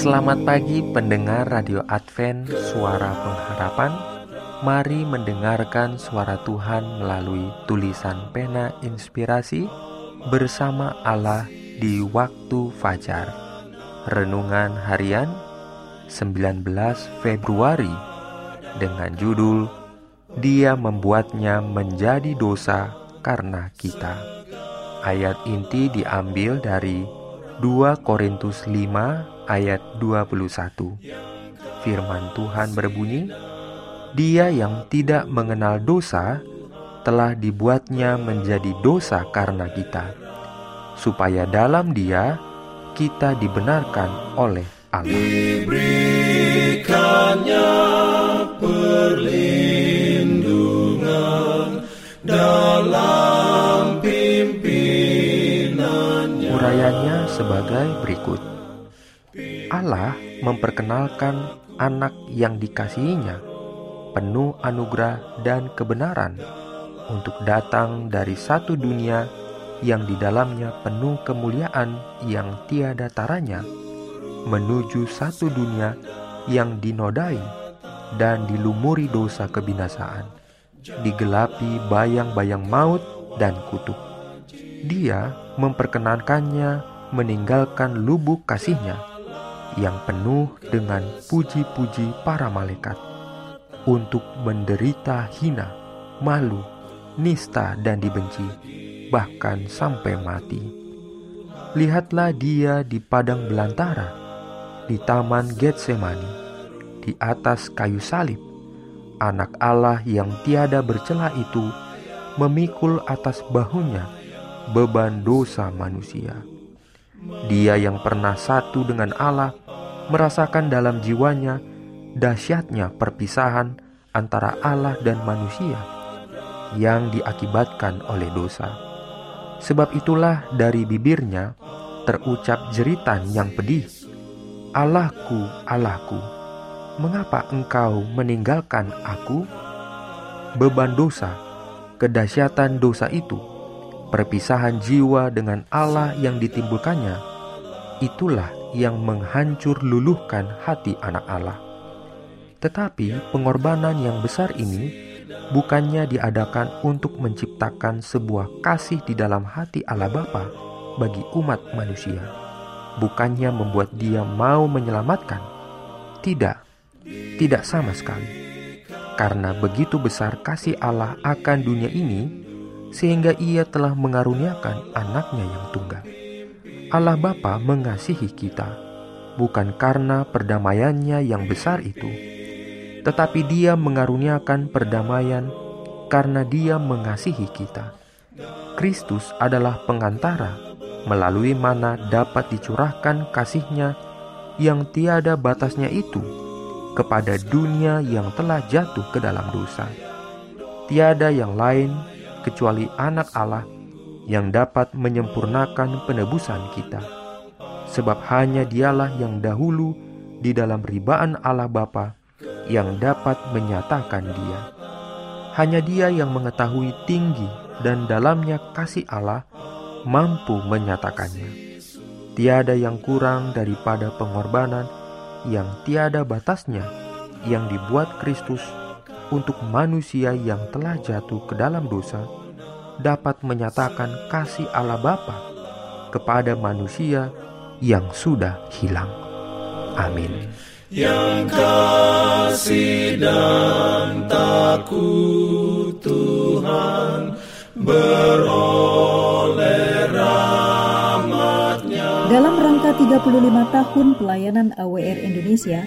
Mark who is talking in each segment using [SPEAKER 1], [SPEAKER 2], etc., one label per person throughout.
[SPEAKER 1] Selamat pagi pendengar Radio Advent Suara Pengharapan Mari mendengarkan suara Tuhan melalui tulisan pena inspirasi bersama Allah di waktu fajar. Renungan harian 19 Februari dengan judul Dia membuatnya menjadi dosa karena kita. Ayat inti diambil dari 2 Korintus 5 ayat 21. Firman Tuhan berbunyi, dia yang tidak mengenal dosa telah dibuatnya menjadi dosa karena kita, supaya dalam Dia kita dibenarkan oleh Allah.
[SPEAKER 2] Diberikannya perlindungan dalam
[SPEAKER 1] sebagai berikut. Allah memperkenalkan anak yang dikasihinya penuh anugerah dan kebenaran untuk datang dari satu dunia yang di dalamnya penuh kemuliaan yang tiada taranya menuju satu dunia yang dinodai dan dilumuri dosa kebinasaan, digelapi bayang-bayang maut dan kutuk. Dia memperkenankannya meninggalkan lubuk kasihnya yang penuh dengan puji-puji para malaikat untuk menderita hina, malu, nista, dan dibenci, bahkan sampai mati. Lihatlah dia di padang belantara, di taman Getsemani, di atas kayu salib. Anak Allah yang tiada bercela itu memikul atas bahunya beban dosa manusia. Dia yang pernah satu dengan Allah merasakan dalam jiwanya dahsyatnya perpisahan antara Allah dan manusia yang diakibatkan oleh dosa. Sebab itulah dari bibirnya terucap jeritan yang pedih. Allahku, Allahku, mengapa engkau meninggalkan aku? Beban dosa, kedahsyatan dosa itu, perpisahan jiwa dengan Allah yang ditimbulkannya, itulah yang menghancur luluhkan hati anak Allah tetapi pengorbanan yang besar ini bukannya diadakan untuk menciptakan sebuah kasih di dalam hati Allah Bapa bagi umat manusia. Bukannya membuat dia mau menyelamatkan. Tidak, tidak sama sekali. Karena begitu besar kasih Allah akan dunia ini, sehingga ia telah mengaruniakan anaknya yang tunggal. Allah Bapa mengasihi kita, bukan karena perdamaiannya yang besar itu, tetapi Dia mengaruniakan perdamaian karena Dia mengasihi kita. Kristus adalah pengantara melalui mana dapat dicurahkan kasihnya yang tiada batasnya itu kepada dunia yang telah jatuh ke dalam dosa. Tiada yang lain kecuali anak Allah yang dapat menyempurnakan penebusan kita. Sebab hanya dialah yang dahulu di dalam ribaan Allah Bapa yang dapat menyatakan Dia. Hanya Dia yang mengetahui tinggi dan dalamnya kasih Allah mampu menyatakannya. Tiada yang kurang daripada pengorbanan yang tiada batasnya yang dibuat Kristus untuk manusia yang telah jatuh ke dalam dosa dapat menyatakan kasih Allah Bapa kepada manusia yang sudah hilang. Amin
[SPEAKER 2] yang kasih dan takut Tuhan beroleh rahmatnya.
[SPEAKER 3] Dalam rangka 35 tahun pelayanan AWR Indonesia,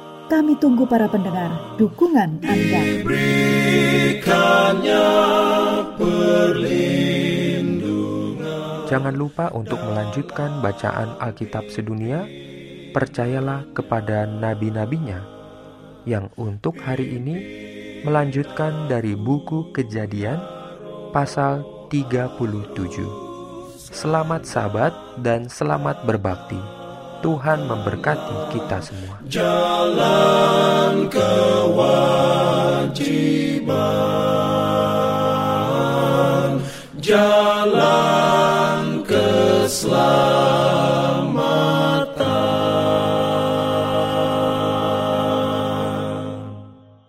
[SPEAKER 3] Kami tunggu para pendengar dukungan Anda.
[SPEAKER 1] Jangan lupa untuk melanjutkan bacaan Alkitab sedunia. Percayalah kepada nabi-nabinya yang untuk hari ini melanjutkan dari buku Kejadian pasal 37. Selamat sahabat dan selamat berbakti. Tuhan memberkati kita semua.
[SPEAKER 2] Jalan kewajiban. Jalan